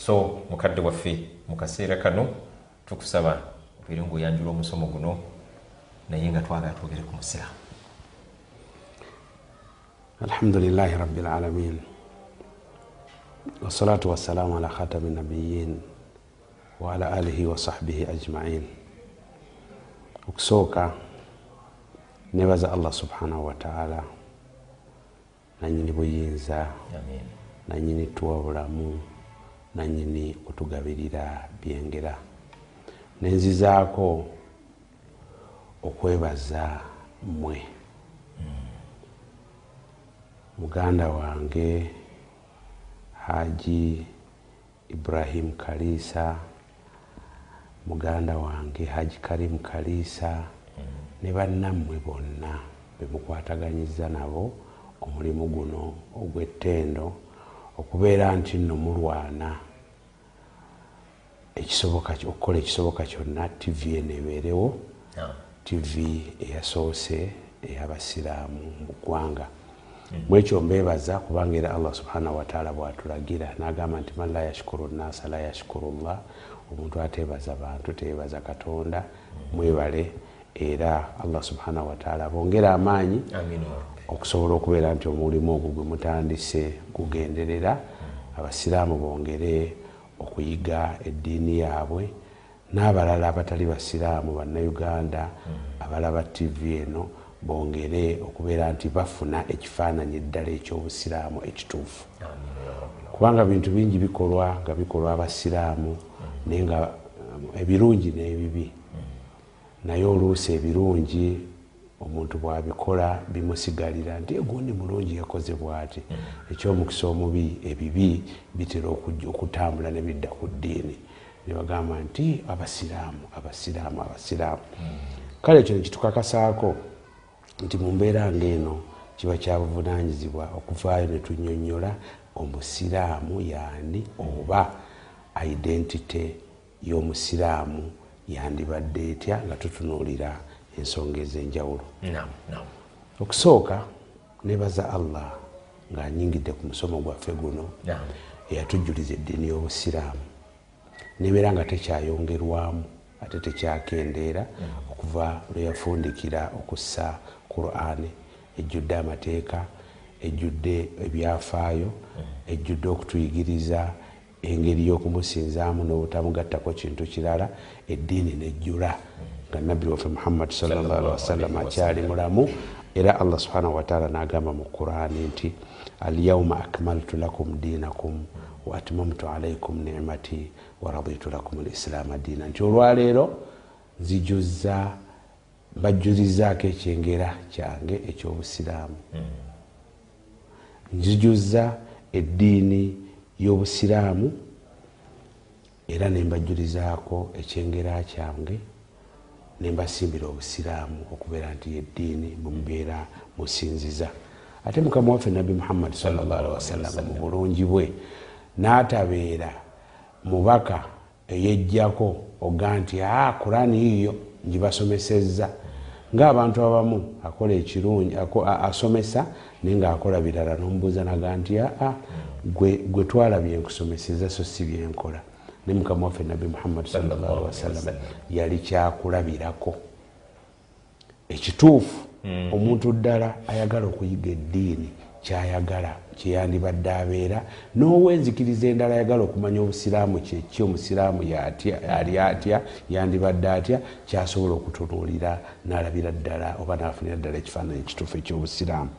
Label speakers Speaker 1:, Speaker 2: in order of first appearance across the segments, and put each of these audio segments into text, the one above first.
Speaker 1: so mukadde waffe mu kaseera kano tukusaba obeere ngaoyanjula omusomo guno naye nga twagala twogere ku musiraamu.
Speaker 2: Alhamdulilahi rabilalamin wasalatu wassalamu ala khatami nabiyin waala alihi wasahbihi ajmain. Okusooka nebaza allah subhanahu wataala nanyini buyinza nanyini tuwa bulamu nanyini kutugabirira byengera. Nenzizaako okwebaza mmwe. Muganda wange haji ibrahim kalisa muganda wange haji karimu kalisa ne bannammwe bonna bemukwataganyiza nabo omulimu guno ogw'ettendo okubeera nti nno mulwana. Ekisoboka okukola ekisoboka kyonna tv eno ebeerewo. Tv eyasoose ey'abasiraamu mu ggwanga. Mwekyo mbeebaza kubanga era allah subhanahu wataala bwatulagira nagamba nti man la yashukuru nnasa la yashukuru llah omuntu ateebaza bantu teyebaza katonda mwebale. Era allah subhanahu wataala bongere amaanyi okusobola okubeera nti omulimu ogwo gwe mutandise gugenderera abasiraamu bongere okuyiga eddiini yaabwe n'abalala abatali basiraamu bannayuganda abalaba tv eno bongere okubeera nti bafuna ekifaananyi eddala ekyobusiraamu ekituufu. Kubanga bintu bingi bikolwa nga bikolwa abasiraamu naye nga um, ebirungi n'ebibi. Naye oluusi ebirungi omuntu bwabikola bimusigalira nti egundi mulungi yakoze bwati ekyomukisa omubi ebibi bitera okutambula nebidda ku ddiini. Nebagamba nti abasiraamu abasiraamu abasiraamu. Kale ekyo nekitukakasaako nti mu mbeera ngaeno kiba kyabuvunanyizibwa okuvaayo netunyonyola omusiraamu yaani oba identite y'omusiraamu yandibadde etya nga tutunuulira ensonga ez'enjawulo. Okusooka nebaza allah ng'anyingidde ku musomo gwaffe guno
Speaker 1: naam.
Speaker 2: eyatujjuliza eddiini y'obusiraamu. Nebeera nga tekyayongerwamu ate tekyakendeera okuva lwe yafundikira okussa qurani ejjudde amateeka ejjudde ebyafaayo ejjudde okutuyigiriza engeri y'okumusinzaamu n'obutamugattako kintu kirala eddiini nejjula nga nabbi waffe muhammadi salllahalihi wasallama akyali mulamu era allah subhanahu wataala n'agamba mu qurani nti alyauma akmaltu lakum dinakum wa atmamtu alaikum nimati waraditu lakum lislaama diina nti olwaleero nzijuza mbajjuzizaako ekyengera kyange ekyobusiraamu. Nzijuza eddiini y'obusiraamu era nembajjulizaako ekyengera kyange nembasimbira obusiraamu okubeera nti yeddiini mumubeera musinziza ate mukama waffe nabbi muhammadi wasallama mu bulungi bwe n'atabeera mubaka eyejjako oga nti a kurani yiyo ngibasomesezza. Ngaabantu abamu akola ekirungi asomesa naye ngaakola birala nomubuuza naga nti aa gwe twalabye nkusomeseza so si byenkola ne mukama waffe nabbi muhammadi salllahalihi wasallam yali kyakulabirako. Ekituufu omuntu ddala ayagala okuyiga eddiini kyayagala kyeyandibadde abeera n'owenzikiriza endala ayagala okumanya obusiraamu kyeki omusiraamu ali atya yandibadde atya kyasobola okutunuulira n'alabira ddala oba n'afunira ddala ekifaananyi ekituufu ekyobusiraamu.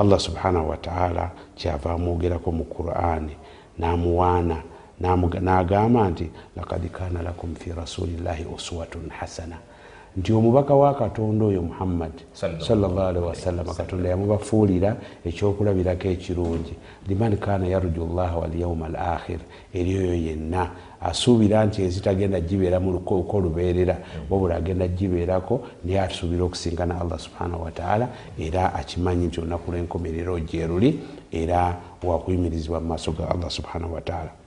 Speaker 2: Allah subhanahu wataala kyava amwogerako mu qurani namuwaana n'agamba nti lakad kana lakum fi rasulillahi uswatun hasana. Nti omubaka wa katonda oyo muhammad salllahalihi wasallama katonda yamubafuulira ekyokulabirako ekirungi. Liman kana yarju llaha walyauma al akhir eri oyo yenna asuubira nti ezitagenda gibeera mu luko olubeerera wabula agenda gibeerako naye asuubira okusinkana allah subhanahu wataala era akimanyi nti olunaku lwenkomerero gyeruli era wakuyimirizibwa mu maaso ga allah subhanahu wataala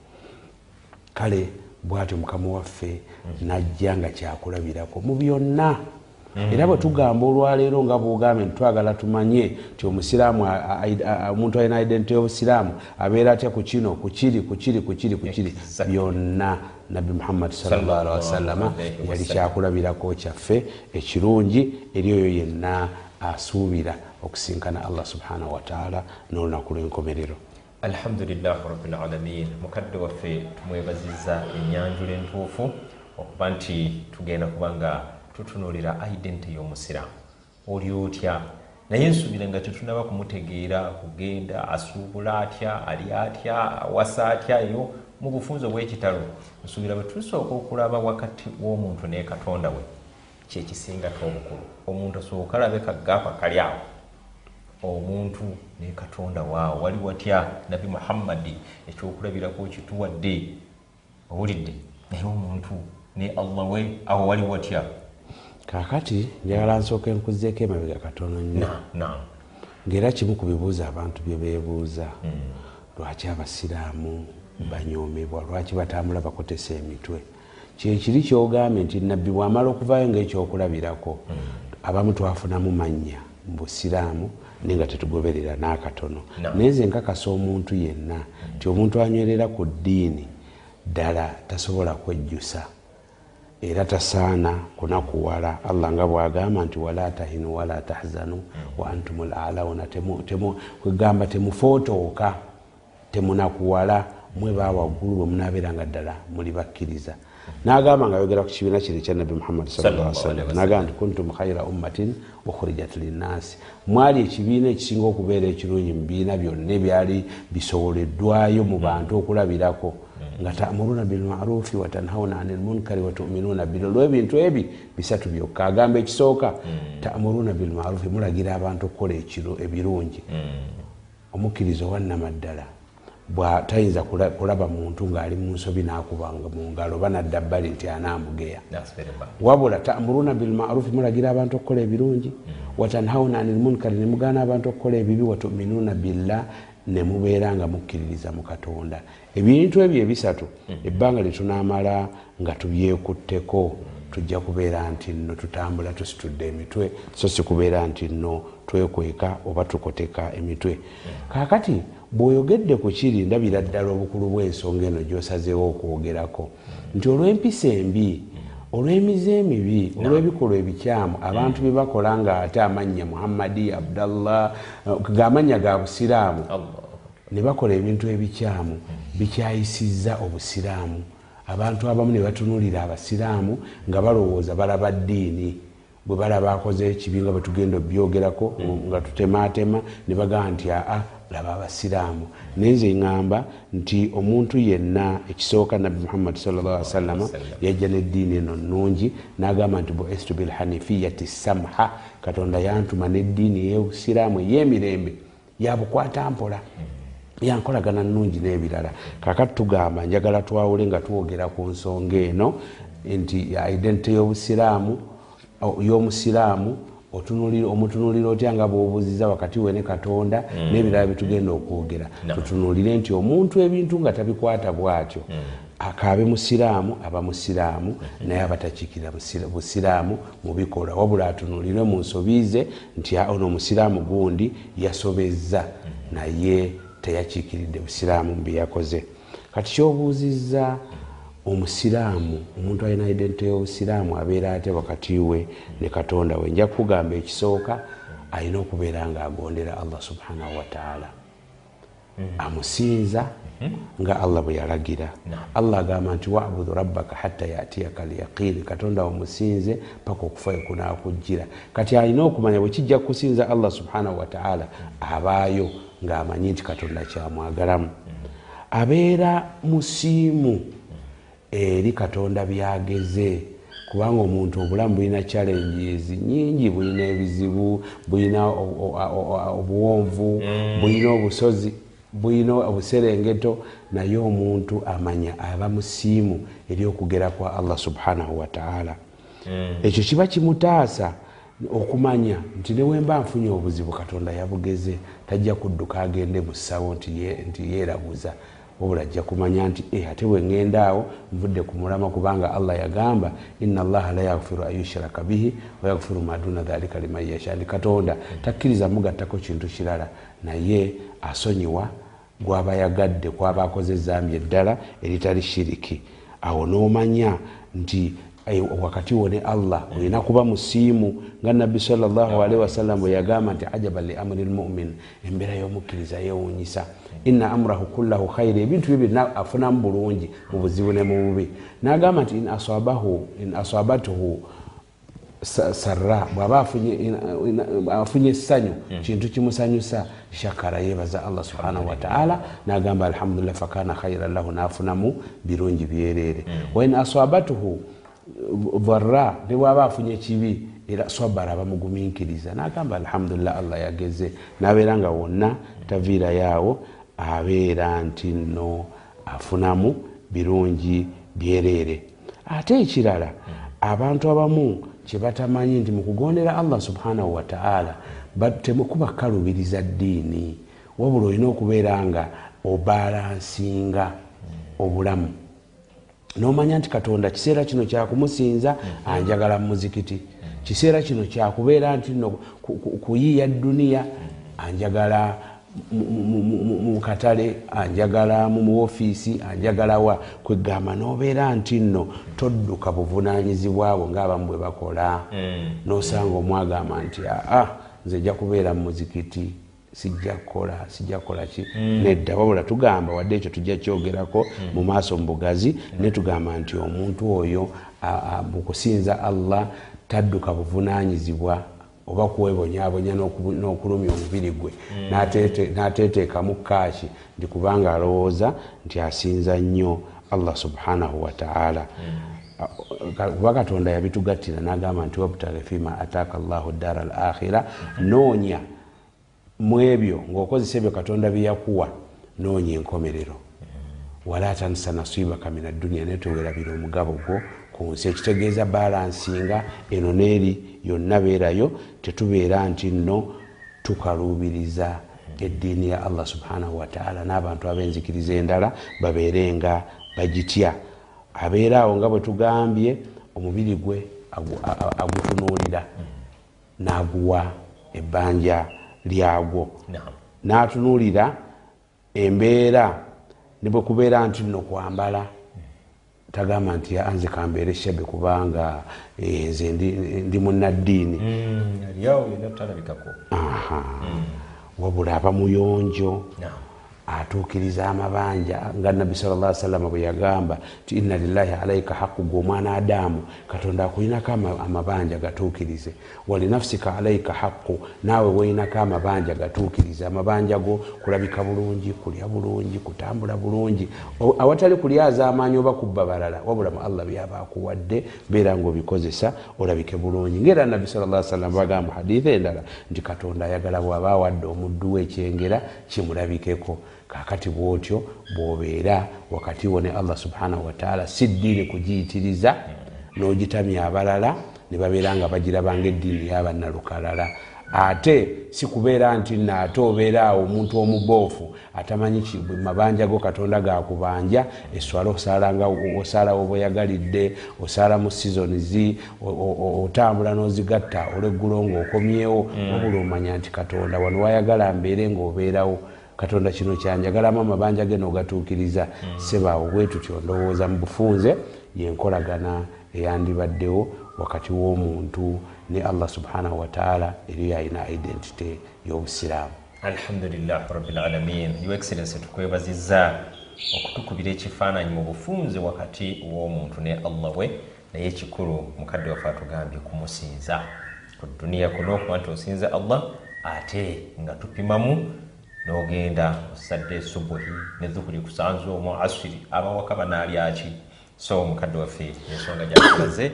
Speaker 2: kale bwatyo mukama waffe najja nga kyakulabirako mu byonna. Era bwe tugamba olwaleero nga bwogambye nti twagala tumanye nti omusiraamu a- omuntu alina identity y'obusiraamu abeera atya ku kino ku kiri ku kiri ku kiri ku kiri. Byonna nabbi muhammadi
Speaker 1: Alaihi
Speaker 2: yali kyakulabirako kyaffe ekirungi eri oyo yenna asuubira okusinkana allah subhanahu wataala n'olunaku lw'enkomerero
Speaker 1: alhamdulilah rabilalamin mukadde waffe tumwebaziza enyanjula entuufu okuba nti tugenda kuba nga tutunuulira identity y'omusiraamu. Oli otya? Naye nsuubira nga tetunaba kumutegeera kugenda asuubula atya ali atya awasa atya eyo mu bufunzo bw'ekitalo. Nsuubira bwe tusooka okulaba wakati w'omuntu ne katonda we kyekisingako obukulu omuntu asooka alabe kaggaapa kali awo omuntu ne katonda waawo. Wali watya? Nabi muhammadi ekyokulabirako kituwadde? Owulidde? Naye omuntu ne allah we awo wali watya?
Speaker 2: Kaakati njagala nsooka enkuzeeko emabega katono nnyo. Ngaera kimu ku bibuuzo abantu bye beebuuza. Lwaki abasiraamu banyoomebwa? Lwaki batambula bakotesa emitwe? Kyekiri kyogambye nti nabbi bwamala okuvayo ngaekyokulabirako abamu twafunamu mannya mu busiraamu naye nga tetugoberera n'akatono.
Speaker 1: No.
Speaker 2: naye nze nkakasa omuntu yenna nti omuntu anywerera ku ddiini ddala tasobola kwejjusa. Era tasaana kunakuwala allah nga bwagamba nti wala tahinu wala tahzanu wa antum lalawuna kwegamba temufootooka temunakuwala mwe bawaggulu bwe munaabeeranga ddala muli bakkiriza nagamba nga yogera ku kibiina kino ekya nabbi muhammadi sawasalam nagamba nti kuntum khaira ummatin ukhurijat linnaasi. Mwali ekibiina ekisinga okubeera ekirungi mu bibiina byonna ebyali bisowoleddwayo mu bantu okulabirako. Nga tamuruna bilmarufi watanhauna ani lmunkari watuminuuna bil olwebintu ebi bisatu byokka. Agamba ekisooka tamuruna bilmarufi mulagira abantu okukola ebirungi. Omukkiriza owannamaddala bwatayinza kula- kulaba muntu ng'ali mu nsobi n'akubanga mu ngalo banadda bbali nti
Speaker 1: bad.
Speaker 2: wabula tamuruna bilmarufi mulagira abantu okukola ebirungi watanhauna ani lmunkari nemugaana abantu okukola ebibi watuminuuna billah nemubeera nga mukkiririza mu katonda. Ebintu ebyo ebisatu ebbanga lyetunamala nga tubyekutteko tujja kubeera nti nno tutambula tusitudde emitwe so si kubeera nti nno twekweka oba tukoteka emitwe. Kaakati bw'oyogedde ku kiri ndabira ddala obukulu bw'ensonga eno gy'osazeewo okwogerako. Nti olw'empisa embi olw'emize emibi olw'ebikolwa ebikyamu abantu bye bakola nga ate amannya muhammadi abdallah gaamannya ga busiraamu ne bakola ebintu ebikyamu bikyayisizza obusiraamu. Abantu abamu ne batunuulira abasiraamu nga balowooza balaba ddiini. Bwe balaba akoze ekibi nga bwe tugenda obyogerako nga tutemaatema ne bagamba nti aa laba abasiraamu. Naye nze ŋŋamba nti omuntu yenna ekisooka nabbi muhammadi salllahsalama yajja n'eddiini eno nnungi n'agamba nti buistu bilhanifiyati samha katonda yantuma n'eddiini ey'obusiraamu ey'emirembe yabukwata mpola. Yankolagana nungi n'ebirala. Kakati tugamba njagala twawule nga twogera ku nsonga eno nti identity y'obusiraamu y'omusiraamu omutunulira otya nga bwobuziza wakati we ne katonda n'ebirala byetugenda okwogera.
Speaker 1: No.
Speaker 2: tutunulire nti omuntu ebintu nga tabikwata bwatyo akaabe musiraamu aba musiraamu naye abatakiikira busira- busiraamu mu bikolwa. Wabula atunulire mu nsobi ze nti "Ah, ono omusiraamu gundi yasobezza naye teyakiikiridde busiraamu mu bye yakoze. Kati kyobuuzizza omusiraamu omuntu alina identity y'obusiraamu abeera ate wakati we ne katonda we? Nja kukugamba ekisooka alina okubeera ngaagondera allah subhanahu wataala amusinza nga allah bwe yalagira. Allah agamba nti wabudu rabbaka hatta yatiyaka lyaqini katonda omusinze paka okufa ekunakujjira kati alina okumanya bwe kijja kusinza allah subhanahu wataala abaayo ng'amanyi nti katonda kyamwagalamu. Abeera musiimu eri katonda byageze. Kubanga omuntu obulamu bulina challenges nyingi bulina ebizibu bulina obuwonvu bulina obusozi bulina obuserengeto. Naye omuntu amanya aba musiimu eri okugera kwa allah subhanahu wataala ekyo kiba kimutaasa okumanya nti newemba nfunye obuzibu katonda yabugeze tajja kudduka agende mu ssawo nti ye- nti yeeraguza wabula ajja kumanya nti e ate bwengenda awo nvudde ku mulama kubanga allah yagamba ina allaha la yaghfiru an yushraka bihi wayaghfiru maduna dhalika liman yasha. Ndi katonda takkiriza mugattako kintu kirala. Naye asonyiwa gwaba yagadde kwaba akoze ezambi eddala eritali shiriki. Awo nomanya nti eh, wakati wo ne allah. Olina kuba musiimu nga nabbi salllahalihi wasallam bwe yagamba nti ajaba li amri lmumin embeera y'omukkiriza yewunyisa. Inna amurahu kullahu khayiri ebintu byo byonna afunamu bulungi mu buzibu ne mu bubi. Nagamba nti in sa- sarra. Bwaba afunye- ina- ina- essanyu kintu kimusanyusa shakara yebaza allah subhanahu wataala nagamba alhamdulillah fakana khairan lahu nafunamu birungi byereere. Wain asabatuhu dharra ne bwaba afunye kibi era swabara abamuguminkiriza nagamba alhamdulillah allah yageze. Nabeera nga wonna taviira yaawo abeera nti nno afunamu birungi byereere. Ate ekirala abantu abamu kyebatamanyi nti mukugondera allah subhanahu wataala temukubakalubiriza ddiini. Wabula olina okubeera nga obalansinga obulamu nomanya nti katonda kiseera kino kyakumusinza anjagala mu muzikiti. Kiseera kino kyakubeera nti no ku- ku- kuyiiya duniya anjagala mu- mu- mu- mu- mu katale anjagala mu muofiisi anjagala wa? Kwegamba nobeera nti nno todduka buvunanyizibwabwo ngaabamu bwe bakola. Nosanga omwagamba nti aa nze jja kubeera mu muzikiti sijja kukola sijja kukola ki? Nedda wabula tugamba wadde ekyo tujja kyogerako mu maaso mu bugazi ne tugamba nti omuntu oyo mu kusinza allah tadduka buvunanyizibwa oba kuwebonyabonya n'okubu- n'okulumya omubiri gwe. N'ateteekamu kaaki nti kubanga alowooza nti asinza nnyo allah subhanahu wataala kuba katonda yabitugattira n'agamba nti wabtaghi fima ataaka llahu ddara al akhira noonya mu ebyo ng'okozesa ebyo katonda byeyakuwa noonya enkomerero. Wala tansa nasibaka min adduniya naye towerabira omugabo gwo ku nsi ekitegeeza balansinga eno neeri yonna beerayo tetubeera nti nno tukaluubiriza eddiini ya allah subhanahu wataala n'abantu ab'enzikiriza endala babeere nga bagitya. Abeera awo nga bwe tugambye omubiri gwe agutunuulira n'aguwa ebbanja lyagwo. N'atunuulira embeera ne bwe kubeera nti nno kwambala tagamba nti anze kambeere shabe kubanga eh, nze ndi- munnaddiini.
Speaker 1: Tutalabikako
Speaker 2: Aha. wabula aba muyonjo. Atuukiriza amabanja nga nabbi sal salama bwe yagamba ti inna lillahi alaika haqu gwe omwana adamu katonda akulinako ama- amabanja gatuukirize. Walinafsika alaika haqu naawe welinako amabanja gatuukirize. Amabanja go kulabika bulungi kulya bulungi kutambula bulungi. Awatali kulyaza amaanyi oba kubba balala wabula mu allah byaba akuwadde beera ngaobikozesa olabike bulungi. Ngaera nabbi sal salam bagamba mu hadithi endala nti katonda ayagala bw'aba awadde omuddu we ekyengera kimulabikeko kakati bwotyo bwobeera wakati wo ne allah subhanahu wataala si ddiini kugiyitiriza n'ogitamya abalala ne babeera nga bagirabanga eddiini yabannalukalala ate si kubeera nti naate obeera awo omuntu omuboofu atamanyi mabanja go katonda gakubanja eswala osalanga osalawo bweyagalidde osala mu sizonizi otambula n'ozigatta olweggulo ng'okomyewo wabula omanya nti katonda wano wayagala mbeere ng'obeerawo katonda kino kyanjagalamu amabanja ge n'ogatuukiriza. Sebaawo bwe tutyo ndowooza mu bufunze yenkolagana eyandibaddewo wakati w'omuntu ne allah subhanahu wataala eri alina identite y'obusiraamu.
Speaker 1: Alhamdulilah rabilalamin your excellence tukwebaziza okutukubira ekifaananyi mu bufunze wakati w'omuntu ne allah we naye ekikulu mukadde waffe atugambye kumusinza. Ku duniya kuno okuba nti osinza allah ate nga tupimamu n'ogenda osadde subuhi ne zuhuri kusanza omwo asiri abawaka banaalyaki so mukadde waffe ensonga gyatulaze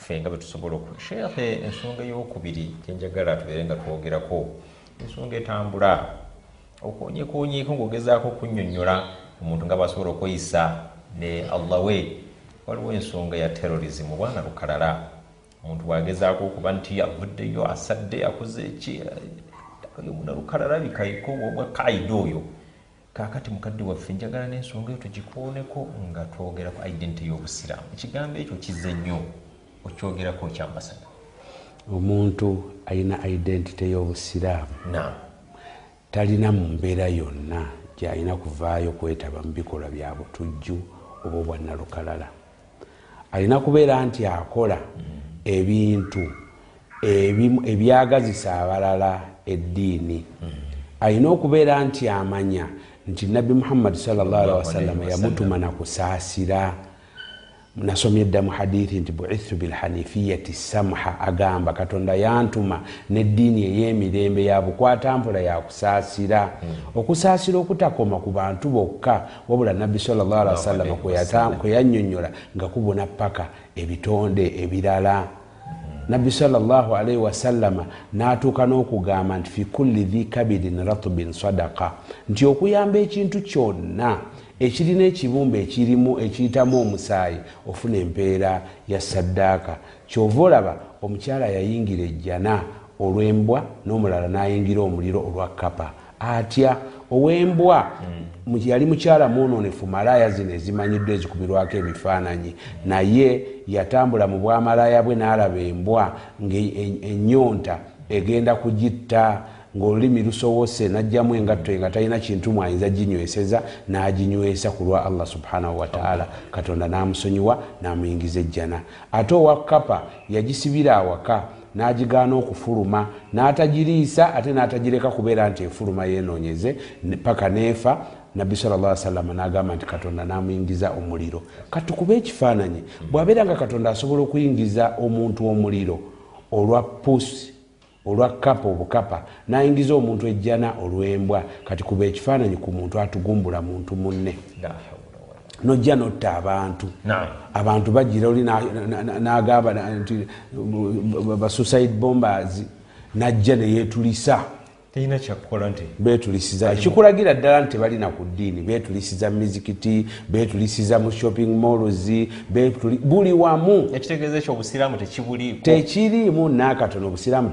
Speaker 1: ffe nga bwetusobola oku sheekhe ensonga eyokubiri gyenjagala tubeere nga twogerako. Ensonga etambula okonyekonyeeko ngaogezaako okunyonyola omuntu nga basobola okweyisa ne allah we. Waliwo ensonga ya terrorism bwana lukalala. Omuntu bwagezaako okuba nti avuddeyo asadde akoze eki oyo muna lukalala bikaiko obwa kaida oyo kakati mukadde waffe njagala n'ensonga eyo tugikooneko nga twogera ku identity y'obusiraamu. Ekigambo ekyo kizze nnyo okyogerako kyambasada
Speaker 2: omuntu alina identity y'obusiraamu talina mu mbeera yonna gyalina kuvaayo kwetaba mu bikolwa bya butujju oba obwannalukalala alina kubeera nti akola ebintu ebimu- ebyagazisa abalala eddiini. Alina okubeera nti amanya nti nabbi muhammadi wasalama yamutuma nakusaasira. Nasomye dda mu hadithi nti buithu bilhanifiyati samha agamba katonda yantuma neddiini ey'emirembe ya bukwatampula yakusaasira okusaasira okutakoma ku bantu bokka wabula nabbi salawasallama kwe yanyonyola nga kubona paka ebitonde ebirala nabbi salaalii wasallama n'atuuka n'okugamba nti fi kulli dhi kabirin ratubin sadaka nti okuyamba ekintu kyonna ekirina ekibumba ekirimu ekiyitamu omusaayi ofuna empeera ya saddaaka kyova olaba omukyala yayingira ejjana olw'embwa n'omulala n'ayingira omuliro olwa kapa atya? Ow'embwa? Yali mukyala mwononefu malaya zino ezimanyiddwa ezikubirwako ebifaananyi. Naye yatambula mu bwamalaya bwe n'alaba embwa ngaenyonta egenda kugitta ngaolulimi lusobose najjamu engatto nga talina kintu mwayinza ginyweseza n'aginywesa ku lwa allah subhanahu wataala katonda n'amusonyiwa n'amuyingiza ejjana. Ate owa kapa yagisibira awaka n'agigaana okufuluma n'atagiriisa ate n'atagireka kubeera nti efuluma yenoonyeze paka neefa nabbi salla salama n'agamba nti katonda n'amuyingiza omuliro. Katukube ekifaananyi bw'abeera nga katonda asobola okuyingiza omuntu omuliro olwa pusi olwa kapa obukapa nayingiza omuntu ejjana olwembwa. Kati kuba ekifaananyi ku muntu atugumbula muntu munne. Nojja notta abantu. Abantu bagira oli na- na- na- n'agamba na- nti basuicide bombers. Najja neyetulisa
Speaker 1: terina kyakukola nti
Speaker 2: betulisiza ekikulagira ddala nti tebalina ku ddiini. Betulisiza mizikiti betulisiza mu shopping malls betuli- buli wamu.
Speaker 1: Ekitegeeza ekyo obusiraamu tekibuliiko.
Speaker 2: Tekiriimu nakatono obusiraamu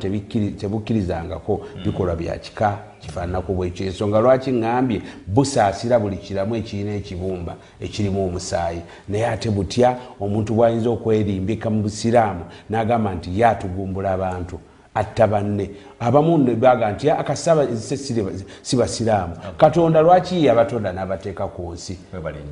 Speaker 2: tebukkirizangako bikolwa bya kika kifaananako bwekyo ensonga lwaki ŋŋambye busaasira buli kiramu ekirina ekibumba ekirimu omusaayi. Naye ate butya omuntu bwayinza okwerimbika mu busiraamu n'agamba nti ye atugumbula abantu atta banne. Abamu baga nti akasaba si basiraamu. Katonda lwaki yabatonda n'abateeka ku nsi?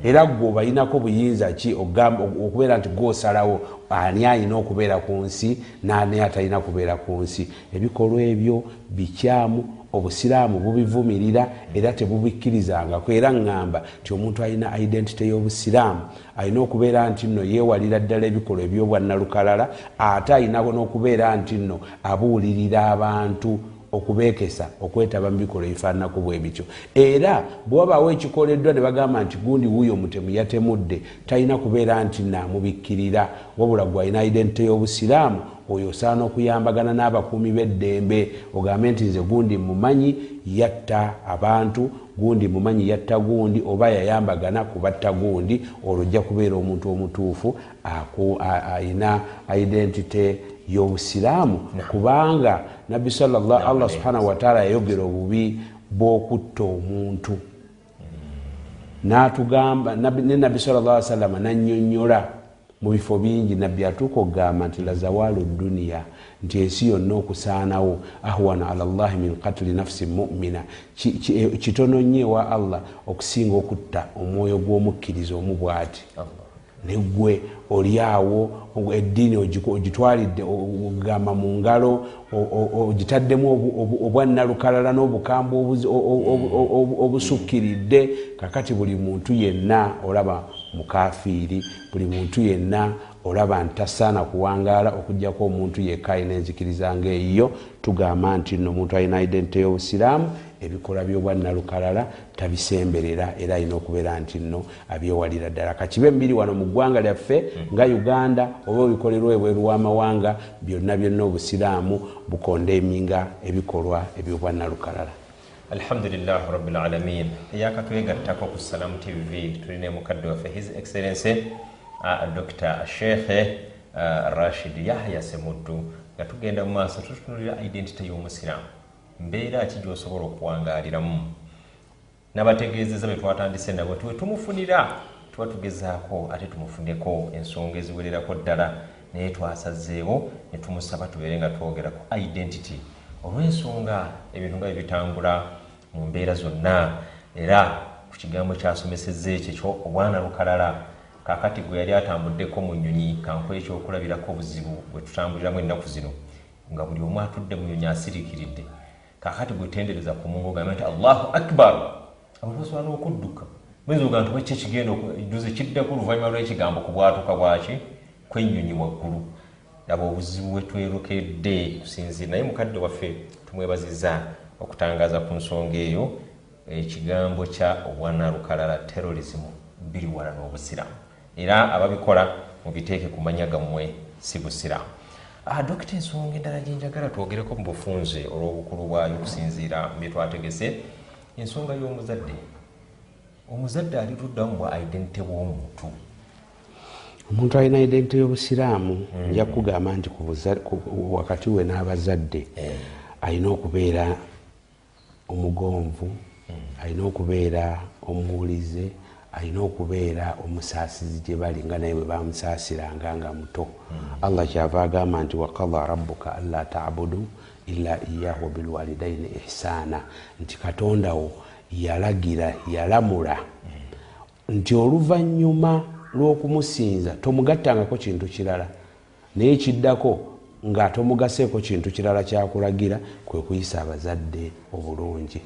Speaker 2: Era gwe obalinako buyinza ki okubeera nti gwosalawo ani alina okubeera ku nsi nani atalina kubeera ku nsi? Ebikolwa ebyo bikyamu obusiraamu bubivumirira era tebubikkirizangako. Era ŋŋamba nti omuntu alina identity y'obusiraamu alina okubeera nti nno yeewalira ddala ebikolwa ebyobwannalukalala ate alina n'okubeera nti nno abuulirira abantu okubeekesa okwetaba mu bikolwa ebifaananako bwe bityo. Era bwewabaawo ekikoleddwa ne bagamba nti gundi wuuyo omutemu yatemudde talina kubeera nti naamubikkirira wabula gwe alina identite y'obusiraamu oyo osaana okuyambagana n'abakuumi b'eddembe ogambe nti nze gundi mumanyi yatta abantu gundi mumanyi yatta gundi oba yayambagana kubatta gundi olwo ojja kubeera omuntu omutuufu aku- a- alina identite y'obusiraamu. Kubanga nabbi sallallah allah subhanahu wataala yayogera obubi bw'okutta omuntu. Natugamba nabbi- ne nabbi alaihi wasallam nanyonyola mu bifo bingi nabbi atuuka okugamba nti lazawaalu duniya nti ensi yonna okusaanawo ahwana ala llahi min katuli nafsi mumina Ki- ki- eh, kitono nnyo ewa allah okusinga okutta omwoyo gw'omukkiriza omu bw'ati negwe oliawo eddiini ogitwalidde ogamba mu ngalo ogitaddemu obwannalukalala n'obukambwe obusukkiridde kakati buli muntu yenna olaba mukafiiri buli muntu yenna olaba nti tasaana kuwangaala okugjako omuntu yekka alina enzikiriza ngaeyo tugamba nti nno omuntu alina identite y'obusiraamu ebikola byobwannalukalala tabisemberera era alina okubeera nti nno abyewalira ddala. Kakibe mubiri wano mu ggwanga lyaffe nga uganda oba ebikolerwa ebweru w'amawanga byonna byonna obusiraamu bukondeeminga ebikolwa ebyobwannalukalala
Speaker 1: alhamdulilah rabilalamin eyakatwegattako ku salamu tv tulina mukadde waffe his excellence uh, dr shekhe uh, rashid yahya semuddu nga tugenda mu maaso tutunulira identity y'omusiraamu. Mbeera ki gyosobola okuwangaaliramu n'abategeezeza bwe twatandise nabo tiwe tumufunira tuba tugezaako ate tumufuneko ensonga eziwererako ddala. Naye twasazeewo ne tumusaba tubeere nga twogera ku identity olw'ensonga ebintu nga bibitambula mu mbeera zonna era ku kigambo kyasomesezza ekyo obwana lukalala kakati gwe yali atambuddeko mu nyonyi kankuwa ekyokulabirako obuzibu bwe tutambuliramu ennaku zino nga buli omu atudde mu nyonyi asiriikiridde. Kakati gwetendereza ku mungu ogambe nti allahu akbar! Abantu basobola n'okudduka muyinza oga nti bwekyo ekigenda juze kiddako oluvannyuma lw'ekigambo ku bwatuka bwaki kwennyonyi waggulu laba obuzibu bwe twerokedde kusinziira naye mukadde waffe tumwebaziza okutangaza ku nsonga eyo ekigambo kya obwanalukalala terrorism biri wala n'obusiramu era ababikola mubiteeke ku manya gammwe si busiramu Ah, dokita ensonga endala gyenjagala twogereko mu bufunze olw'obukulu bwayo okusinziira bye twategese. Ensonga y'omuzadde omuzadde ali luddamu bwa identite bw'omuntu
Speaker 2: omuntu alina identite y'obusiraamu nja kugamba nti wakati we n'abazadde alina okubeera omugonvu alina okubeera omuwulize alina okubeera omusaasizi gye bali nga naye bwe bamusaasiranga nga muto. Allah kyava agamba nti wakada rabuka anla tabudu illa iyahu wabilwalidaini ihsaana. Nti katondawo yalagira yalamula. Nti oluvannyuma lw'okumusinza tomugattangako kintu kirala. Naye kiddako nga tomugaseeko kintu kirala kyakulagira kwe kuyisa abazadde obulungi.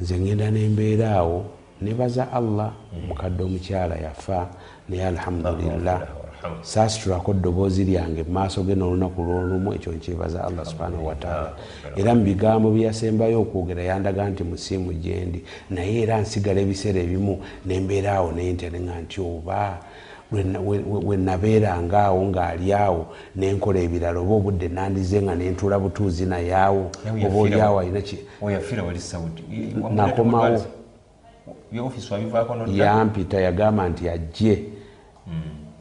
Speaker 2: Nze ngenda nembeera awo nebaza allah mukadde omukyala yafa naye alhamdulillah saasitulako ddoboozi lyange mumaaso ge n'olunaku lwolumu ekyo nkyebaza allah subhanahu wataala era mu bigambo byeyasembayo okwogera yandaga nti musiimu gyendi naye era nsigala ebiseera ebimu nembeera awo nenterenga nti oba wenabeeranga awo ng'ali awo nenkola ebirala oba obudde nandize nga nentula butuuzi naye awo oba oli
Speaker 1: yafiira
Speaker 2: awo
Speaker 1: wa-
Speaker 2: alina ki
Speaker 1: weyafiira wali saudi.
Speaker 2: Nakomawo.
Speaker 1: byofisi wabivaako nodda
Speaker 2: yampita yagamba nti ajje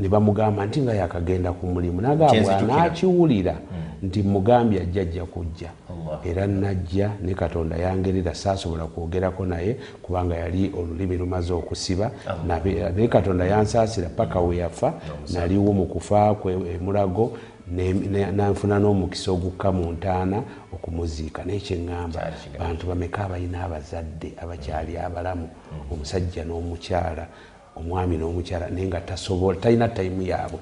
Speaker 2: ne bamugamba nti nga yakagenda ku mulimu nagambwa nakiwulira nti mugambye ajja ajja kujja. Era najja ne katonda yangerera saasobola kwogerako naye kubanga yali olulimi lumaze okusiba. Naye katonda yansaasira paka we yafa. Naliwo mu kufa kwe emulago nanfuna n'omukisa ogukka mu ntaana okumuziika. Naye kyeŋŋamba bantu bameka abalina abazadde abakyali abalamu omusajja n'omukyala omwami n'omukyala naye nga tasobola talina tayimu yaabwe.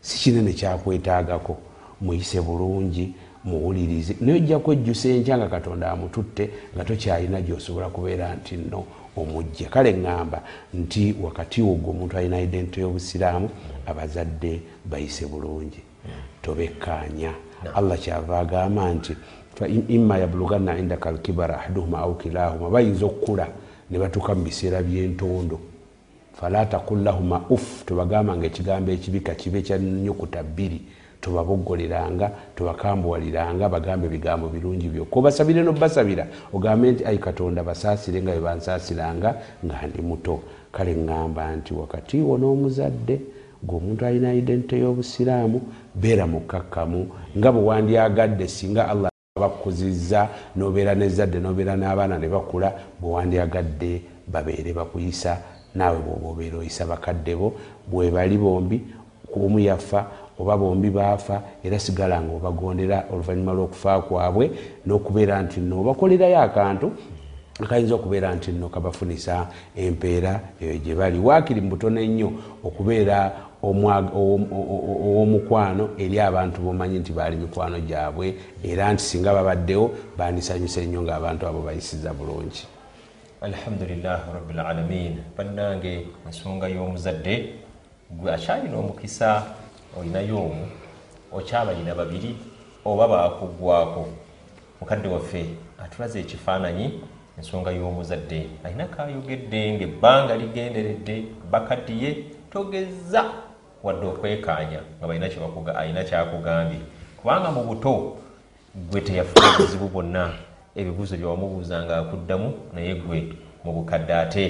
Speaker 2: Si kinene kyakwetaagako muyise bulungi muwulirize. Naye ojja kwejjusa enkya nga katonda amututte nga tokyalina gyosobola kubeera nti nno omujja kale ŋŋamba nti wakati ogwo omuntu alina identite y'obusiraamu abazadde bayise bulungi. Tobekkaanya. Allah kyava agamba nti fa im- imma yabuluganna indaka alkibara ahaduhuma au kilahuma bayinza okukula ne batuuka mu biseera by'entondo. Fala takul lahuma uf tobagamba nga ekigambo ekibika kibe kya nyukuta bbiri tobaboggoleranga tobakambuwaliranga bagambe ebigambo birungi byokka obasabire nobasabira ogambe nti ai katonda basaasire nga bebansaasiranga nga ndi muto. Kale ŋŋamba nti wakati wo n'omuzadde gweomuntu alina identite y'obusiraamu beera mukkakkamu nga bwe wandyagadde singa allah bakuzizza nobeera nezadde nobeera n'abaana ne bakula bwe wandyagadde babeere bakuyisa naawe bwoba obeera oyisa bakadde bo bwe bali bombi omu yafa oba bombi baafa era sigala nga obagondera oluvannyuma lw'okufa kwabwe n'okubeera nti nno obakolerayo akantu akayinza okubeera nti nno kabafunisa empeera eyo gye bali. Waakiri mu butono ennyo okubeera ow'omukwano eri abantu bomanyi nti baali mikwano gyabwe era nti singa babaddewo bandisanyusa ennyo ng'abantu abo bayisiza bulungi.
Speaker 1: Alhamdulilah rabilalamin bannange ensonga y'omuzadde gwe akyalina omukisa olinayo omu okyabalina babiri oba bakuggwako mukadde waffe atulaze ekifaananyi ensonga y'omuzadde. Alina kayogedde ngaebbanga ligenderedde bakaddiye togeza wadde okwekaanya nga balina alina kyakugambye. Kubanga mu buto gwe teyafuna obuzibu bwonna ebibuuzo byewamubuuzanga akuddamu naye gwe mu bukadde ate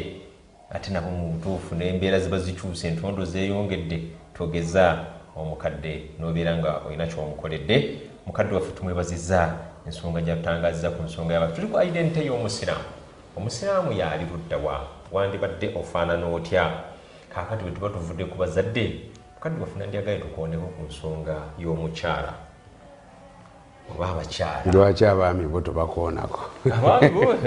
Speaker 1: ate nabo mu butuufu n'embeera ziba zikyuse entondo zeeyongedde togeza omukadde n'obeera nga olina kyomukoledde. Mukadde waffe tumwebaziza ensonga gyatutangaziza ku nsonga yaba tuli ku identite y'omusiraamu. Omusiraamu yaali luddawa wandibadde ofaanana otya? Kaakati bwe tuba tuvudde ku bazadde mukadde wafuna ndyagaye tukooneko ku nsonga y'omukyala oba abakyala.
Speaker 2: Lwaki abaami bo tobakoonako?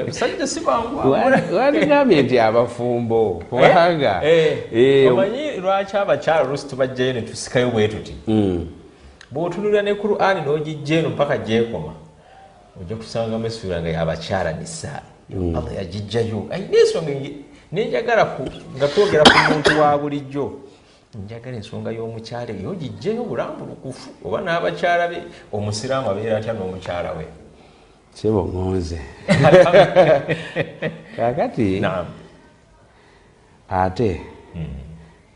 Speaker 1: Musajja si bangu
Speaker 2: wandigambye nti abafumbo kubanga eh,
Speaker 1: omanyi lwaki abakyala olusi tubajjayo ne tusikayo bwe tuti?
Speaker 2: Mm,
Speaker 1: bw'otunulira ne kurani n'ogijja eno mpaka gyekoma ojja kusangamu essuula nga yabakyala nisaa allah yagijjayo. Ayina ensonga nenjagala nga twogera ku muntu wa bulijjo njagala ensonga y'omukyala eyo ogijjayo bulambulukufu oba n'abakyala be omusiraamu abeera atya n'omukyala we?
Speaker 2: Sebo ŋonze kakati ate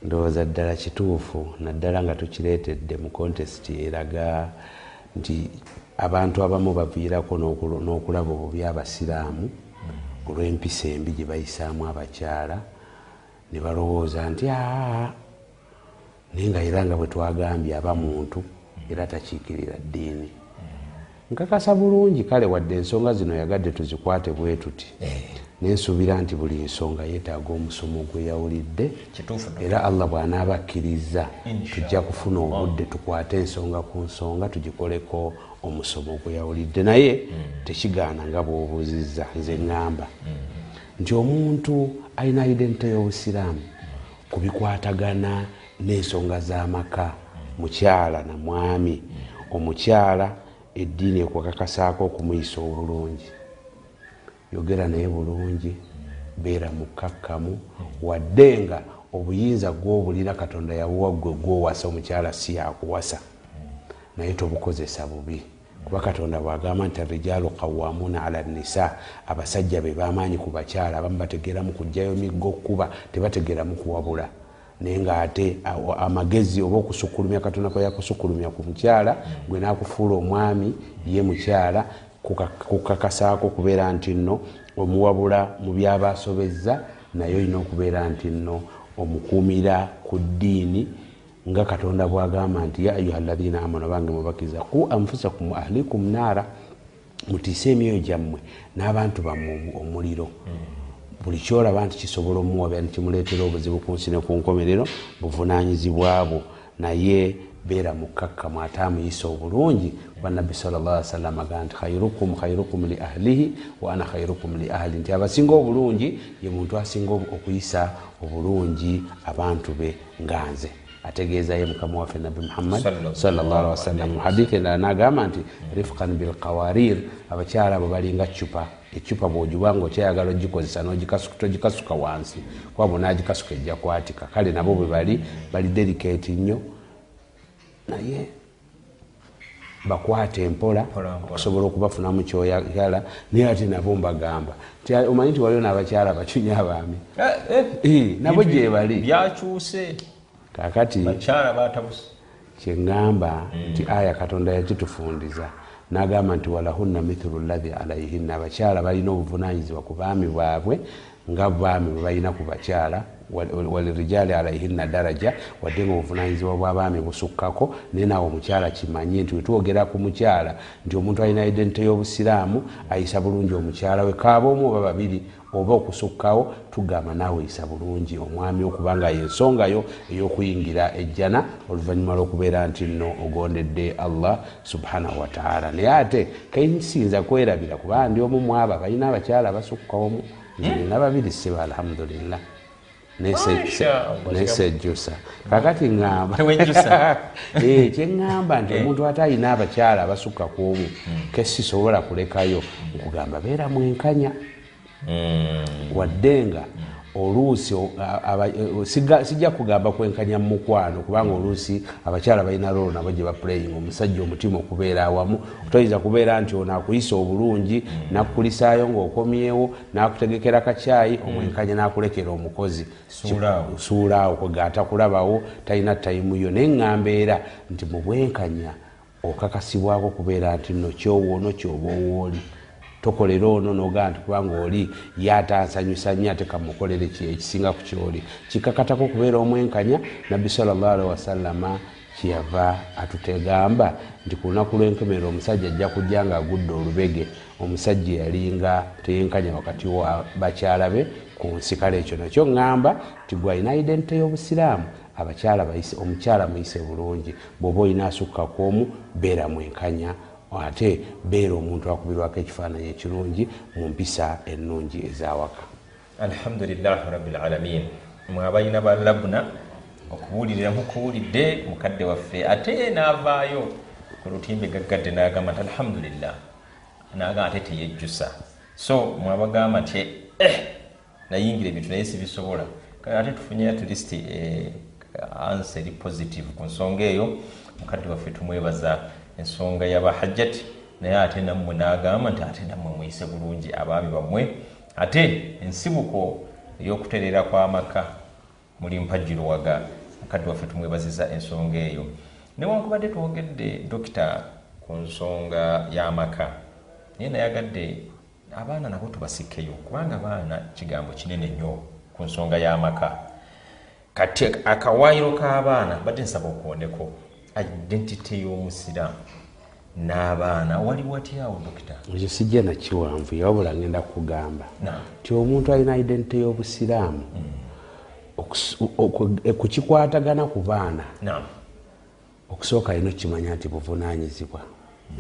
Speaker 2: ndowooza ddala kituufu naddala nga tukireetedde mu kontesiti eraga nti abantu abamu baviirako n'okulaba obubi abasiraamu. Olw'empisa embi gye bayisaamu abakyala ne balowooza nti aa naye nga era nga bwe twagambye aba muntu era takiikirira ddiini. Nkakasa bulungi kale wadde ensonga zino yagadde tuzikwate bwe tuti. Nensuubira nti buli nsonga yeetaaga omusomo gwe yawulidde era allah bw'anaaba akkiriza tujja kufuna obudde tukwate ensonga ku nsonga tugikoleko omusomo gwe yawulidde. Naye tekigaana nga bw'obuuzizza nze ŋŋamba. Nti omuntu alina identite y'obusiraamu ku bikwatagana n'ensonga z'amaka. Mukyala na mwami. Omukyala eddiini ekwakakasaako okumuyisa obulungi. Yogera naye bulungi beera mukkakkamu wadde nga obuyinza gw'obulina katonda yawuwa gwe gwowasa omukyala si yakuwasa. Naye tobukozesa bubi. Kuba katonda bwagamba nti arijalu qawamuuna ala nisa abasajja be bamaanyi ku bakyala abamu bategeramu kugjayo miggo okuba tebategeramu kuwabula naye ngaate amagezi oba okusukulumya katonda kwe yakusukulumya ku mukyala gwe nakufuula omwami ye mukyala kuka- kukakasaako kubeera nti nno omuwabula mu byaba asobezza naye olina okubeera nti nno omukuumira ku ddiini nga katonda bwagamba nti ya ayuha llathina amanu bange mubakiza ku anfusakum ahlikum naara mutiise emyoyo gyammwe n'abantu bammwe omuliro buli kyolaba nti kisobola omuwabya nikimuleetera obuzibu ku nsi ne ku nkomerero buvunanyizibwabo naye beera mukkakkamu ate amuyisa obulungi. Kuba nabbi salllah sallam aga nti khairukum khairukum li ahlihi wa ana khairukum li ahli. Nti abasinga obulungi ye muntu asinga okuyisa obulungi abantu be nga nze ategeeza ye mukama waffe nabbi muhammad
Speaker 1: sallallahu
Speaker 2: wasallam. mu hadithi endala nagamba nti rifqan bilkawarir abakyala abo balinga cupa ecupa bwojuba nga okyayagala ogikozesa togikasuka wansi. Kuba bonagikasuka ejja kwatika. Kale nabo bwe bali bali delicate nnyo. Naye bakwate empola
Speaker 1: Mpola, mpola.
Speaker 2: okusobola okubafunamu kyoyagala. Naye ate nabo mbagamba. Omanyi nti waliwo n'abakyala bacunya abaami? Eh, nabo gye bali.
Speaker 1: Byakyuse
Speaker 2: kakati kyeŋŋamba nti aya katonda yakitufundiza. N'agamba nti walahunna mithulu llahi alaihinna abakyala balina obuvunanyizibwa ku baami bwabwe nga baami bwe balina ku bakyala wal- walirijali alaihinna daraja wadde nga obuvunanyizibwa bw'abaami busukkako naye naawe omukyala kimanye nti wetwogera ku mukyala nti omuntu alina identite y'obusiraamu ayisa bulungi omukyala we kaaba omu oba babiri oba okusukkawo tugamba naawe yisa bulungi omwami okubanga yensongayo ey'okuyingira ejjana oluvannyuma lw'okubeera nti nno ogondedde allah subhanahu wataala naye ate kensinza kwerabira kubanga ndi omu mwaba balina abakyala basukkawomu nze nina babiri siba alhamdulillah. Nesejjusa kakati ŋŋamba
Speaker 1: Tewejjusa.
Speaker 2: Eh, kyeŋŋamba nti omuntu ate alina abakyala abasukka ku omu kesisobola kulekayo nkugamba beera mwenkanya wadde nga oluusi e- siga- sijja kugamba kwenkanya mu mukwano kubanga oluusi abakyala balina rolo nabo gye baplaying omusajja omutima okubeera awamu. Toyinza kubeera nti ono akuyisa obulungi nakukulisaayo ng'okomyewo nakutegekera kacyayi omwenkanya nakulekera omukozi.
Speaker 1: Suulaawo.
Speaker 2: kwega atakulabawo talina tayimu yo naye ŋŋamba era nti mu bwenkanya okakasibwako kubeera nti no kyowoono kyoba owooli tokolera ono nogaa nti kubanga oli yatansanyusa nnyo ate kamukolere ki ekisinga ku kyoli. Kikakatako okubeera omwenkanya nabbi salllahalihi wasallama kyeyava atutegamba nti ku lunaku lw'enkomerero omusajja ajja kujja nga agudde olubege. Omusajja yalinga teyenkanya wakati wa bakyala be ku nsi kale ekyo nakyo ŋŋamba ti gwe alina identite y'obusiraamu abakyala omukyala muyise bulungi. Bw'oba olina asukka kwomu beera mwenkanya ate beera omuntu akubirwako ekifaananyi ekirungi mu mpisa ennungi ezawaka
Speaker 1: alhamdulilahi rabilalamin mwe abalina ba labuna okubuulirira mukuwulidde mukadde waffe ate naavaayo ku lutimbe gaggadde nagamba nti alhamdulillah. Nagamba ate teyejjusa. So mwabagamba nti eh, nayingira ebintu naye sibisobola. Ate tufunye at least eh, ansa eri positive ku nsonga eyo. Mukadde waffe tumwebaza ensonga yabahajjati naye ate nammwe nagamba nti ate nammwe muyise bulungi abaami bammwe. Ate ensibuko ey'okuterera kw'amaka muli mpajjiruwaga mukadde waffe tumwebaziza ensonga eyo. Newankubadde twogedde dokita ku nsonga y'amaka naye nayagadde abaana nabo tubasikkeyo kubanga abaana kigambo kinene nnyo ku nsonga y'amaka kati akawaayiro k'abaana badde nsaba okwondeko identity y'omusiraamu n'abaana. Wali watyawo dokita?
Speaker 2: Ekyo sijja nakiwanvu yawabula ngenda kugamba
Speaker 1: Naam.
Speaker 2: ti omuntu alina identite y'obusiraamu kukikwatagana ku baana okusooka alina okukimanya nti buvunanyizibwa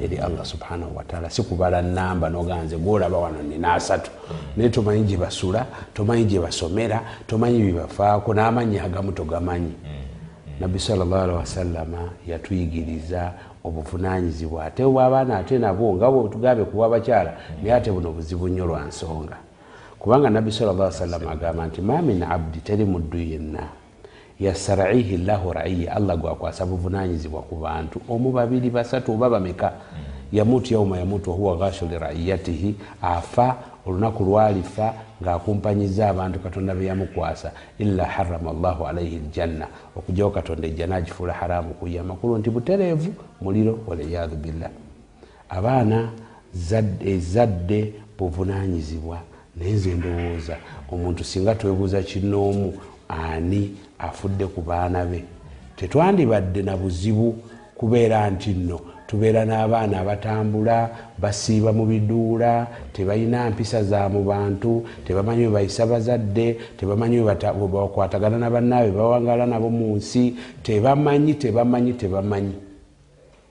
Speaker 2: eri allah subhanahu wataala si kubala namba noganze gwolaba wano nina asatu naye tomanyi gye basula tomanyi gye basomera tomanyi byebafaako n'amanyi agamu togamanyi nabbi salllahalihi wasallama yatuyigiriza obuvunanyizibwa ate obwabaana ate nabwo nga bwetugambe kuba abakyala naye ate buno buzibu nnyo lwa nsonga. Kubanga nabbi alaihi wasallam agamba nti ma min abdi teri muddu yenna. Yasaraihi llahu raiya allah gwakwasa buvunanyizibwa ku bantu. Omu babiri basatu oba bameka? Yamutu yauma yamutu wahuwa ghashu liraiyatihi afa olunaku lwalifa ngaakumpanyiza abantu katonda beyamukwasa illa harama llahu alaihi ljanna okugyawo katonda ejja nagifuula haramu kuye amakulu nti butereevu muliro waliyadhu billah. Abaana zadde- ezadde buvunanyizibwa naye nze ndowooza omuntu singa twebuuza kinoomu ani afudde ku baana be? Tetwandibadde na buzibu kubeera nti nno tubeera n'abaana abatambula basiiba mu biduula tebalina mpisa za mu bantu tebamanyi bwe bayisa bazadde tebamanyi bakwatagana na bannaabwe bawangala nabo mu nsi tebamanyi tebamanyi tebamanyi.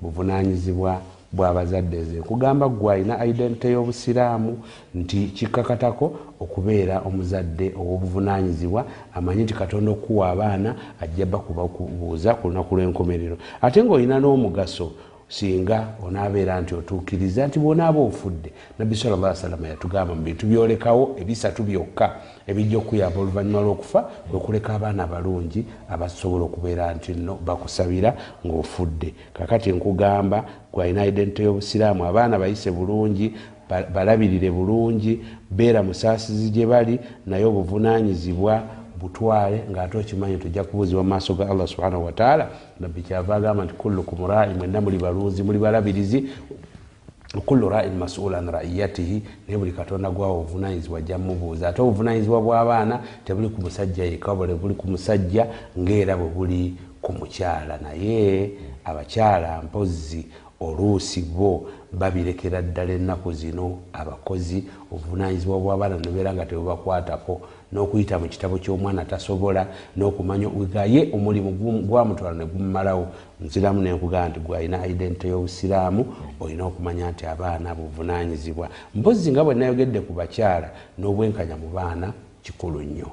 Speaker 2: Buvunanyizibwa bwabazadde ze. Kugamba gwe alina identite y'obusiraamu nti kikakatako okubeera omuzadde ow'obuvunanyizibwa amanyi nti katonda okuwa abaana ajja bakuba kubuuza ku lunaku lw'enkomerero. Ate ng'olina n'omugaso singa onaabeera nti otuukiriza nti bwonaaba ofudde nabbi sal llah salama yatugamba mu bintu byolekawo ebisatu byokka ebijja okuyamba oluvannyuma lw'okufa kwekuleka abaana abalungi abasobola okubeera nti nno bakusabira ng'ofudde. Kakati nkugamba gwalina identite y'obusiraamu abaana bayise bulungi ba- balabirire bulungi beera musaasizi gye bali naye obuvunanyizibwa butwale ngaate okimanyi tujja kubuuzibwa mu maaso ga allah subhanahu wataala nabbi kyava agamba nti kullukum rai mwenna muli balunzi muli balabirizi. Kullu rain masula an raiyatihi naye buli katonda gwawo obuvunanyizibwa ajja mubuuza. Ate obuvunanyizibwa bw'abaana tebuli ku musajja yeka bule buli ku musajja ngaera bwe buli ku mukyala. Naye abakyala mpozi oluusi bo babirekera ddala ennaku zino. Abakozi obuvunanyizibwa bw'abaana nebeera nga tebubakwatako n'okuyita mu kitabo ky'omwana tasobola n'okumanya gaye omulimu gwamutwala ne gumumalawo nziramu nenkugamba nti gwalina identite y'obusiraamu olina okumanya nti abaana buvunanyizibwa mpozi nga bwe nayogedde ku bakyala n'obwenkanya mu baana kikulu nnyo.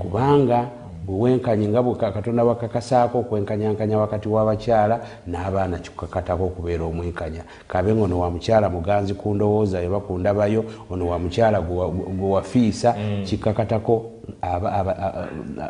Speaker 2: Kubanga bwewenkanyi nga bwe katonda bakakasaako okwenkanyankanya wakati w'abakyala n'abaana kikukakatako okubeera omwenkanya. Kabe nga ono wa mukyala muganzi ku ndowooza eba kundabayo ono wa mukyala gwe wa- gwe wafiisa kikakatako a- a-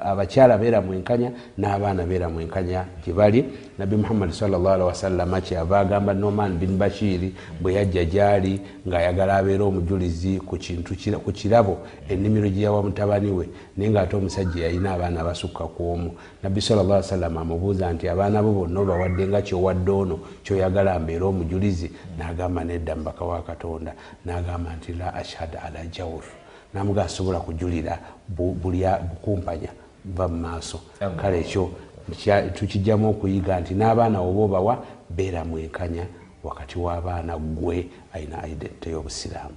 Speaker 2: abakyala beera mwenkanya n'abaana beera mwenkanya gye bali. Nabbi muhammadi salllahalihi wasallama kyava agamba noman bin bashiri bwe yajja gyali ng'ayagala abeera omujulizi ku kirabo ennimiro gye yawa mutabani we naye ng'ate omusajja yalina abaana abasukka ku omu. Nabbi alaihi wasallam amubuuza nti abaana bo bonna obawadde nga kyowadde ono kyoyagala mbeera omujulizi? N'agamba nedda mubaka wa katonda. N'agamba nti la ashhad ala jawr namuga asobola kujulira bu- bulya bukumpanya va mu maaso.
Speaker 1: Amen.
Speaker 2: kale ekyo tukijjamu okuyiga nti n'abaana oba obawa beera mwenkanya wakati w'abaana gwe alina identite y'obusiraamu.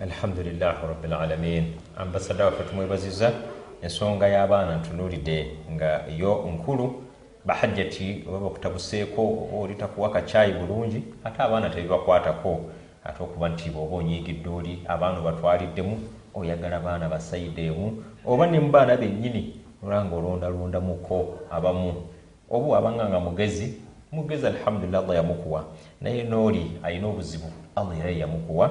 Speaker 1: Alhamdulilahi rabilalamin ambasada waffe tumwebaziza ensonga y'abaana ntunuulidde nga yo nkulu bahajjati oba bakutabuseeko oba oli takuwa kacyayi bulungi ate abaana tebibakwatako ate okuba nti bwoba onyiigidde oli abaana obatwaliddemu oyagala baana basayide emu oba ne mu baana bennyini ola nga olondalondamuko abamu. Oba wabanga nga mugezi mugezi alhamdulillah allah yamukuwa. Naye nooli alina obuzibu allah era yamukuwa.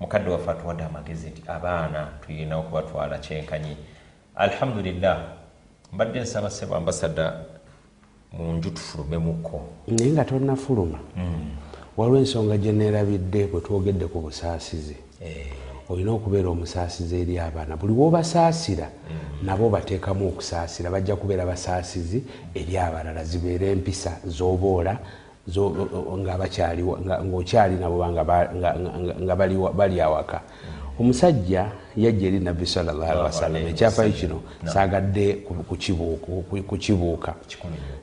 Speaker 1: Mukadde waffe atuwadde amagezi nti abaana tulina okubatwala kyenkanyi. Alhamdulillah mbadde nsaba sebo ambasada mu nju tufulumemuko
Speaker 2: naye nga tonnafuluma. Waliwo ensonga gye neerabidde bwe twogedde ku busaasizi olina okubeera omusaasizi eri abaana. Buli wobasaasira nabo bateekamu okusaasira. Bajja kubeera basaasizi eri abalala. Zibeera empisa zoboola ngaokyali nabo nga bali awaka. Omusajja yajja eri nabbi sawasalam ekyafayo kino sagadde kukibuuka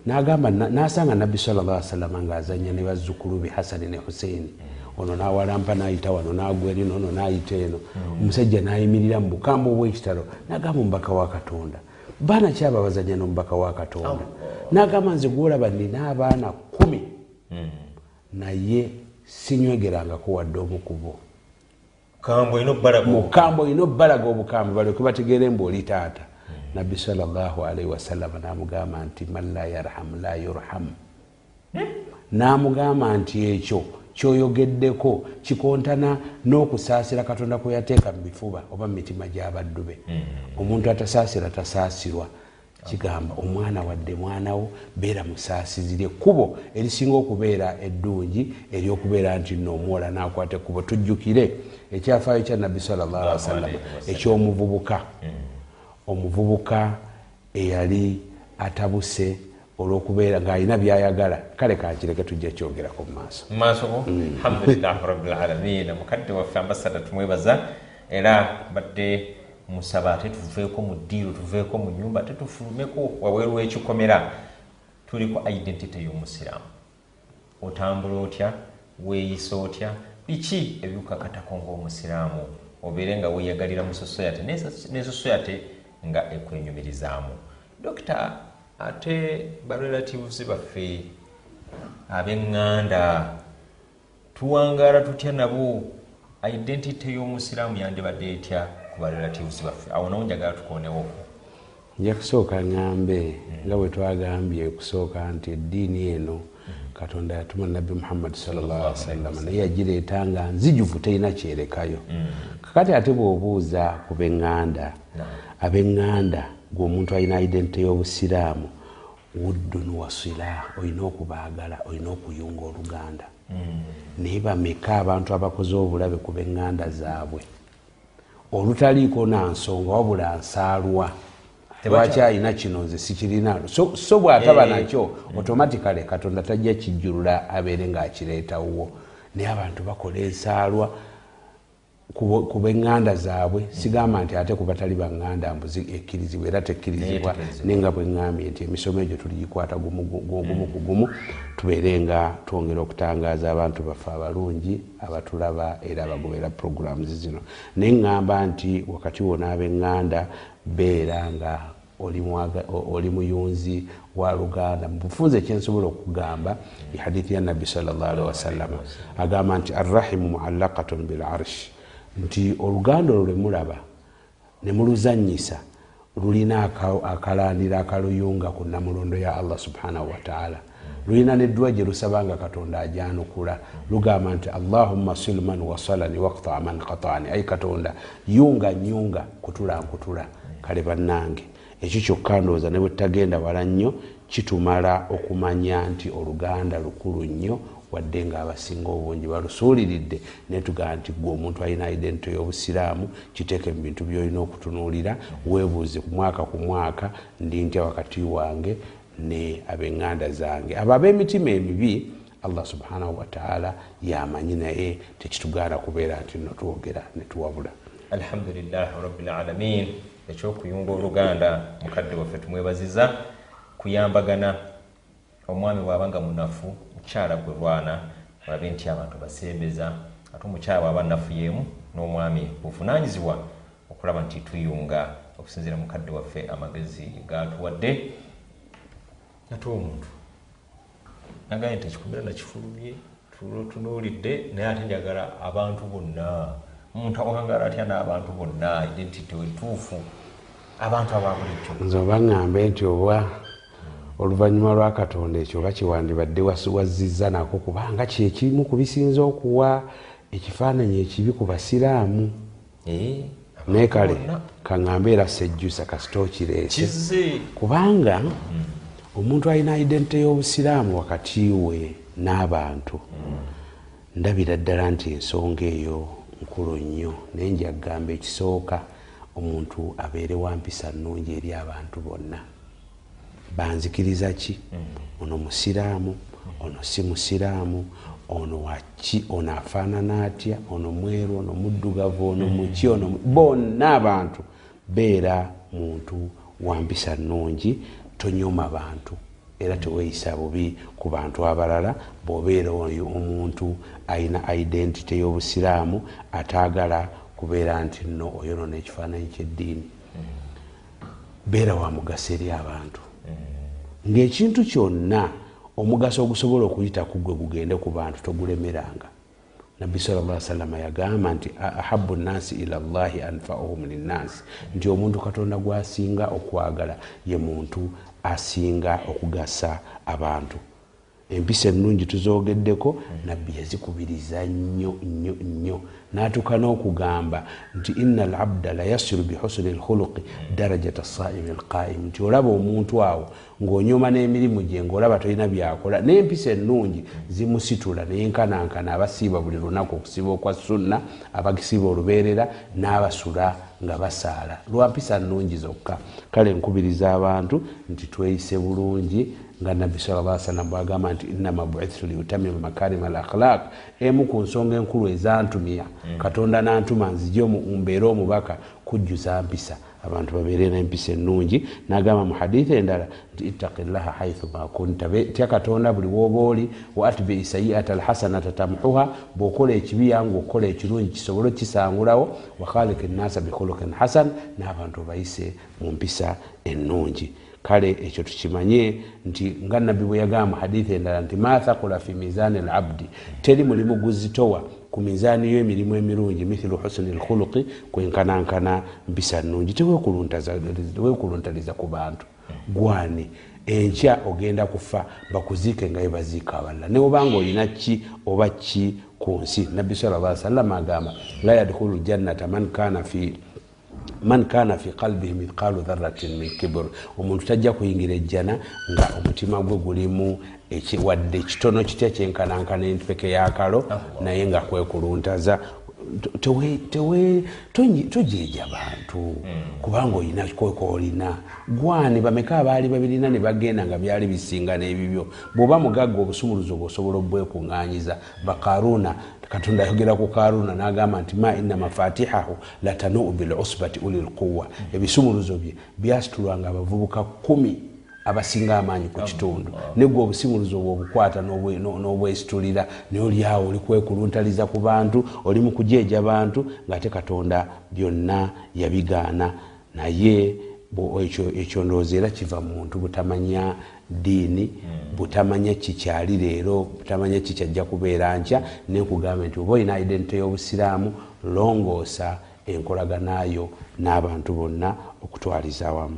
Speaker 2: nagamba nasanga nabbi sawasalama ngaazanya ne bazzukulu be hasani ne huseini ono nawalampa nayita wano nagwa erino ono nayita eno. Omusajja nayimirira mu bukamba obwekitalo nagamba omubaka wa katonda baana kyaba bazanya nomubaka wa katonda? Nagamba nze gwolaba nina abaana kumi naye sinywegerangako wadde omukubo. Mukambo olina obbalaga obukambe baleke bategeere mbu oli taata. Nabbi salaalaihi wasallama namugamba nti man la yarhamu la yurhamu namugamba nti ekyo kyoyogeddeko kikontana n'okusaasira katonda kwe yateeka mu bifuba oba mu mitima gy'abaddu be. Omuntu atasaasira tasaasirwa. Kigamba omwana wadde mwanawo beera musaasizire. Ekkubo erisinga okubeera eddungi eryokubeera nti noomuwola nakwata ekkubo tujjukire. Ekyafaayo kya nabbi sawasalam ekyomuvubuka. Omuvubuka eyali atabuse olwokubeera ngaalina byayagala kale kankireke tujja kyongerako mu maaso.
Speaker 1: Mumaaso go alhamdulilahi rabilalamin mukadde waffe ambasada tumwebaza era badde musaba ate tuveeko mu ddiiro tuveeko mu nyumba ate tufulumeko waweeru wekikomera. Tuliko identite y'omusiraamu. Otambula otya? Weeyisa otya? Biki ebikukakatako ngaomusiraamu obeere nga weeyagalira mu sosoyate ne sosoyate nga ekwenyumirizaamu. Dokita ate barelatives baffe ab'eŋŋanda. Tuwangaala tutya nabo? Identite y'omusiraamu yandibadde etya ku barelatives baffe? Awo nawo njagala tukonewoko
Speaker 2: nja kusooka ŋŋambe. Nga bwe twagambye kusooka nti eddiini eno katonda yatuma nabbi muhammadi sawasalama naye yagireeta nga nzijuvu terina kyerekayo. Kakati ate bw'obuuza ku b'eŋŋanda ab'eŋŋanda gwe omuntu alina identite y'obusiraamu wuddun wasila olina okubaagala olina okuyunga oluganda. Naye bameka abantu abakoze obulabe ku b'eŋŋanda zaabwe? Olutaliiko nansonga wabula nsaalwa lwaki alina kino nze sikirina? So bw'ataba nakyo automaticale katonda tajja kijjulula abeere ng'akireetawo. Naye abantu bakola ensaalwa ku b'eŋŋanda zaabwe sigamba nti ate ku batali baŋŋanda mbuzi ekkirizibwa era tekkirizibwa naye nga bwe ŋŋambye nti emisomo egyo tuligikwata gumu ku gumu tubeere nga twongera okutangaaza abantu baffe abalungi abatulaba era abagobera programs zino. Naye ŋŋamba nti wakati wona ab'eŋŋanda beera nga oli muyunzi wa luganda. Mu bufunze kyensobola okugamba ihadithi ya nabbi salllahalihi wasallama agamba nti arrahimu muallakatun bil arshi nti oluganda olwo lwemulaba nemuluzanyisa lulina akalandira akaluyunga ku namulondo ya allah subhanahu wataala lulina neddwa gye lusaba nga katonda ajanukula lugamba nti allahumma silman wasalani wakta man katani ayi katonda yunga nyunga kutula nkutula kale bannange. Ekyo kyokka ndowooza ne bwe tutagenda wala nnyo kitumala okumanya nti oluganda lukulu nnyo wadde nga abasinga obungi balusuuliridde naye tugamba nti gwe omuntu alina identite y'obusiraamu kiteeke mu bintu byolina okutunuulira weebuuze ku mwaka ku mwaka ndi ntya wakati wange ne ab'eŋŋanda zange. Abo ab'emitima emibi allah subhanahu wataala yamanyi naye tekitugaana kubeera nti no twogera ne tuwabula.
Speaker 1: Alhamdulilahi rabilalamin ekyokuyunga oluganda mukadde waffe tumwebaziza kuyambagana omwami bw'abanga munafu mukyala gwe lwana olabe nti abantu basembeza ate omukyala bwaba nafuyeemu n'omwami buvunanyizibwa okulaba nti tuyunga okusinziira mukadde waffe amagezi gatuwadde. Ate omuntu nagaye nti ekikomera nakifulumye tunuulidde naye ate njagala abantu bonna. Omuntu awangala atya n'abantu bonna? Identity entuufu abantu ababulijjo
Speaker 2: nze oba ŋŋambe nti oba oluvannyuma lwa katonda ekyo oba kiwandibadde wazizza nako kubanga kyekimu ku bisinza okuwa ekifaananyi ekibi ku basiraamu.
Speaker 1: Eh,
Speaker 2: naye kale kaŋŋambe era sejjusa kasita okireese kubanga omuntu alina identite y'obusiraamu wakati we n'abantu. Ndabira ddala nti ensonga eyo nkulu nnyo naye njagamba ekisooka omuntu abeere wa mpisa nnungi eri abantu bonna banzikiriza ki? Ono musiraamu ono si musiraamu ono waki ono afaanana atya ono mweru ono muddugavu ono muki ono bonna abantu beera muntu wampisa nnungi tonyoma bantu. Era teweeyisa bubi ku bantu abalala bw'obeera oyo omuntu ayina identite y'obusiraamu ataagala kubeera nti nno oyo no n'ekifaananyi ky'eddiini. Beera wa mugaso eri abantu ng'ekintu kyonna omugaso ogusobola okuyita ku gwe gugende ku bantu togulemeranga. Nabbi salllah salama yagamba nti ahabu nnansi ila llahi anfauhum linnansi nti omuntu katonda gwasinga okwagala ye muntu asinga okugasa abantu. Empisa ennungi tuzogeddeko nabbi yazikubiriza nnyo nnyo nnyo n'atuuka n'okugamba nti ina alabda la yasiru bihusuni lkhuluqi darajata saimi lqaim nti olaba omuntu awo ng'onyoma n'emirimu gye ng'olaba tolina byakola n'empisa ennungi zimusitula neyenkanankana abasiiba buli lunaku okusiba okwa sunna abagisiba olubeerera n'abasula nga basaala. Lwa mpisa nnungi zokka. Kale nkubiriza abantu nti tweyise bulungi nga nabbi salla salam bwagamba nti innama buithtu liutamima makarima al akhlaq emu ku nsonga enkulu ezantumya. Katonda nantuma nzije mbeere omubaka kujjuza mpisa. Abantu babeere nempisa ennungi. Nagamba mu hadithi endala nti ittaki llaha haithu ma kunta. Tya katonda buli woba oli wa atbii sayiata alhasanata tamhuha bwokola ekibi yangu okukola ekirungi kisobole okisangulawo wakhalika ennasa bikhulukin hasan n'abantu bayise mu mpisa ennungi kale ekyo tukimanye nti nga nabbi bwe yagamba hadithi endala nti ma thakula fi mizaani labdi teri mulimu guzitowa ku mizaani y'emirimu emirungi mithilu husuni lkhuluqi kwenkanankana mpisa nnungi. Tewekuluntaliza ku bantu. Gwani enkya ogenda kufa bakuziike nga bebaziika abalala ne obanga olina ki oba ki ku nsi? Nabbi salla salama agamba la yadkhulu ljannata man kana fi man kana fi qalbihi mithqalu dharatin min kibr. Omuntu tajja kuyingira ejjana nga omutima gwe gulimu wadde ekitono kitya kyenkanankana empeke yakalo naye nga kwekuluntaza. Tojeja bantu kubanga olina kweka olina gwani bameka abaali babirina ne bagenda nga byali bisinga n'ebibyo? Bw'oba mugagga obusumuluzo bwe osobola obwekuŋŋanyiza bakaruna katonda ayogera ku karuna n'agamba nti ma ina mafatihahu latanuu bilusbati uli lquwa ebisumuluzo bye byasitulwanga abavubuka kumi abasinga amaanyi ku kitundu. Negwe obusumuluzo bwe obukwata n'obwesitulira naye oliawo oli kwekuluntaliza ku bantu oli mu kujeja bantu ngaate katonda byonna yabigaana. Naye ekyo ndowooza era kiva mu muntu butamanya diini butamanya kikyali leero butamanya kikyajja kubeera nkya nekugamba nti oba olina identite y'obusiraamu longoosa enkolaganayo n'abantu bonna okutwaliza awamu